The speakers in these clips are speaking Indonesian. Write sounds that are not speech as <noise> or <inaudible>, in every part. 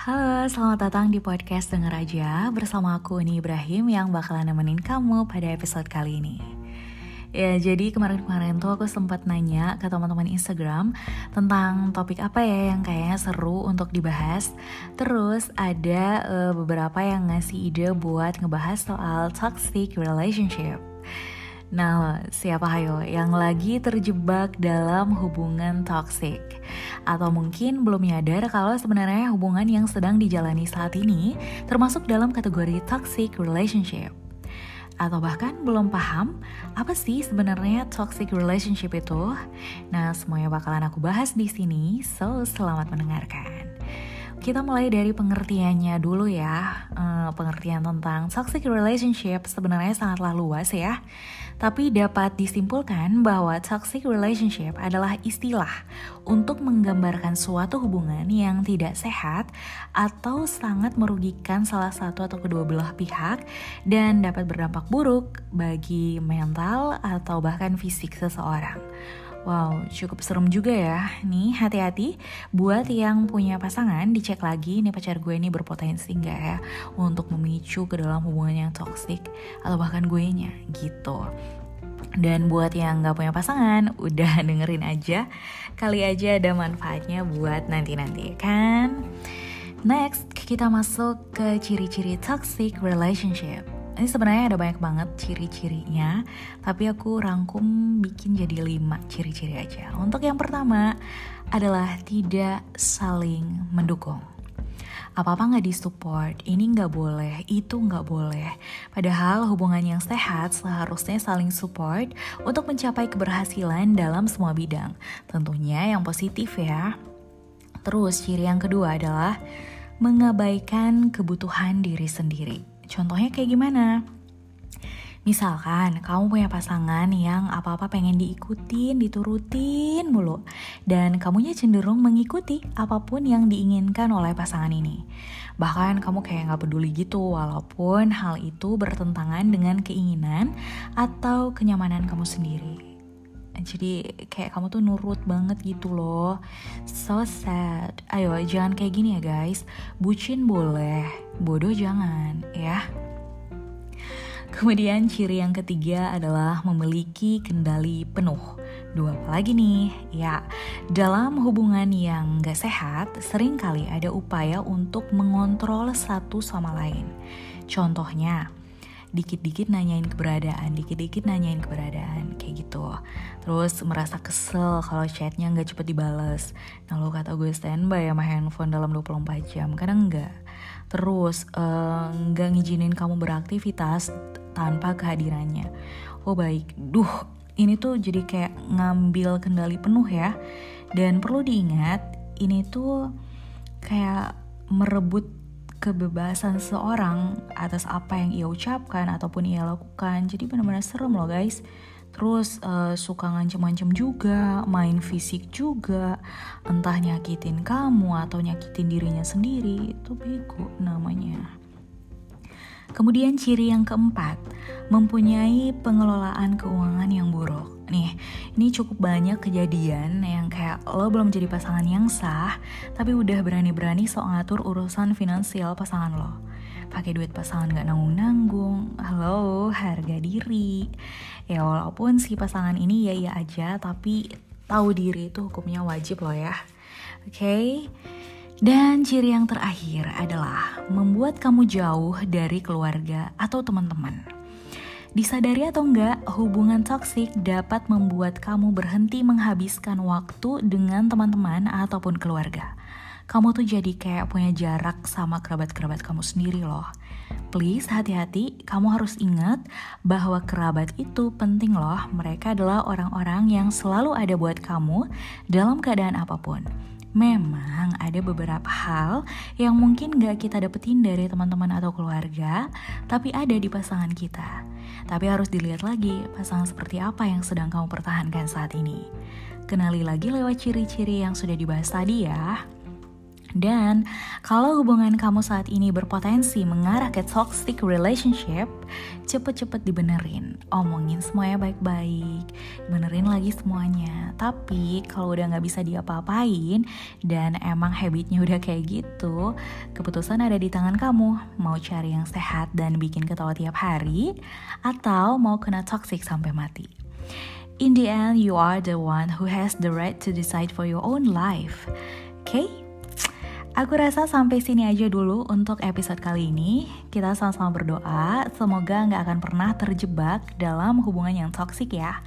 Halo, selamat datang di podcast Denger Aja bersama aku Uni Ibrahim yang bakalan nemenin kamu pada episode kali ini. Ya, jadi kemarin-kemarin tuh aku sempat nanya ke teman-teman Instagram tentang topik apa ya yang kayaknya seru untuk dibahas. Terus ada uh, beberapa yang ngasih ide buat ngebahas soal toxic relationship. Nah, siapa hayo yang lagi terjebak dalam hubungan toxic? Atau mungkin belum nyadar kalau sebenarnya hubungan yang sedang dijalani saat ini termasuk dalam kategori toxic relationship? Atau bahkan belum paham apa sih sebenarnya toxic relationship itu? Nah, semuanya bakalan aku bahas di sini, so selamat mendengarkan. Kita mulai dari pengertiannya dulu ya. Uh, pengertian tentang toxic relationship sebenarnya sangatlah luas ya. Tapi dapat disimpulkan bahwa toxic relationship adalah istilah untuk menggambarkan suatu hubungan yang tidak sehat atau sangat merugikan salah satu atau kedua belah pihak dan dapat berdampak buruk bagi mental atau bahkan fisik seseorang. Wow, cukup serem juga ya. Nih, hati-hati buat yang punya pasangan, dicek lagi nih pacar gue ini berpotensi nggak ya untuk memicu ke dalam hubungan yang toksik atau bahkan gue nya gitu. Dan buat yang gak punya pasangan, <laughs> udah dengerin aja. Kali aja ada manfaatnya buat nanti-nanti, kan? Next, kita masuk ke ciri-ciri toxic relationship. Ini sebenarnya ada banyak banget ciri-cirinya, tapi aku rangkum bikin jadi lima ciri-ciri aja. Untuk yang pertama adalah tidak saling mendukung apa-apa nggak disupport, ini nggak boleh, itu nggak boleh. Padahal hubungan yang sehat seharusnya saling support untuk mencapai keberhasilan dalam semua bidang. Tentunya yang positif ya. Terus ciri yang kedua adalah mengabaikan kebutuhan diri sendiri. Contohnya kayak gimana? Misalkan kamu punya pasangan yang apa-apa pengen diikutin, diturutin mulu, dan kamunya cenderung mengikuti apa pun yang diinginkan oleh pasangan ini. Bahkan kamu kayak gak peduli gitu, walaupun hal itu bertentangan dengan keinginan atau kenyamanan kamu sendiri jadi kayak kamu tuh nurut banget gitu loh so sad ayo jangan kayak gini ya guys bucin boleh bodoh jangan ya Kemudian ciri yang ketiga adalah memiliki kendali penuh. Dua apa lagi nih? Ya, dalam hubungan yang gak sehat, sering kali ada upaya untuk mengontrol satu sama lain. Contohnya, dikit-dikit nanyain keberadaan, dikit-dikit nanyain keberadaan, kayak gitu. Terus merasa kesel kalau chatnya nggak cepet dibales. Nah lo kata gue standby sama handphone dalam 24 jam, kadang enggak. Terus eh, nggak uh, ngizinin kamu beraktivitas tanpa kehadirannya. Oh baik, duh ini tuh jadi kayak ngambil kendali penuh ya. Dan perlu diingat, ini tuh kayak merebut kebebasan seseorang atas apa yang ia ucapkan ataupun ia lakukan. Jadi benar-benar serem loh guys. Terus uh, suka ngancem-ngancem juga, main fisik juga, entah nyakitin kamu atau nyakitin dirinya sendiri, itu bego namanya. Kemudian ciri yang keempat, mempunyai pengelolaan keuangan yang buruk. Nih, ini cukup banyak kejadian yang kayak lo belum jadi pasangan yang sah, tapi udah berani-berani sok ngatur urusan finansial pasangan lo. Pakai duit pasangan gak nanggung-nanggung, halo, harga diri. Ya walaupun si pasangan ini ya iya aja, tapi tahu diri itu hukumnya wajib lo ya. Oke? Okay? Dan ciri yang terakhir adalah membuat kamu jauh dari keluarga atau teman-teman. Disadari atau enggak, hubungan toksik dapat membuat kamu berhenti menghabiskan waktu dengan teman-teman ataupun keluarga. Kamu tuh jadi kayak punya jarak sama kerabat-kerabat kamu sendiri loh. Please hati-hati, kamu harus ingat bahwa kerabat itu penting loh. Mereka adalah orang-orang yang selalu ada buat kamu dalam keadaan apa pun memang ada beberapa hal yang mungkin gak kita dapetin dari teman-teman atau keluarga, tapi ada di pasangan kita. Tapi harus dilihat lagi pasangan seperti apa yang sedang kamu pertahankan saat ini. Kenali lagi lewat ciri-ciri yang sudah dibahas tadi ya. Dan kalau hubungan kamu saat ini berpotensi mengarah ke toxic relationship, cepet-cepet dibenerin. Omongin semuanya baik-baik, benerin lagi semuanya. Tapi kalau udah gak bisa diapa-apain dan emang habitnya udah kayak gitu, keputusan ada di tangan kamu. Mau cari yang sehat dan bikin ketawa tiap hari, atau mau kena toxic sampai mati. In the end, you are the one who has the right to decide for your own life. Okay? Aku rasa sampai sini aja dulu untuk episode kali ini. Kita sama-sama berdoa, semoga nggak akan pernah terjebak dalam hubungan yang toksik ya.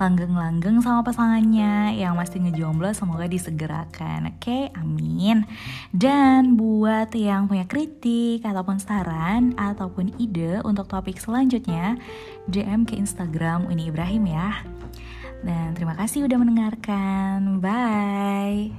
Langgeng-langgeng sama pasangannya, yang masih ngejomblo semoga disegerakan. Oke, amin. Dan buat yang punya kritik ataupun saran ataupun ide untuk topik selanjutnya, DM ke Instagram Uni Ibrahim ya. Dan terima kasih udah mendengarkan. Bye.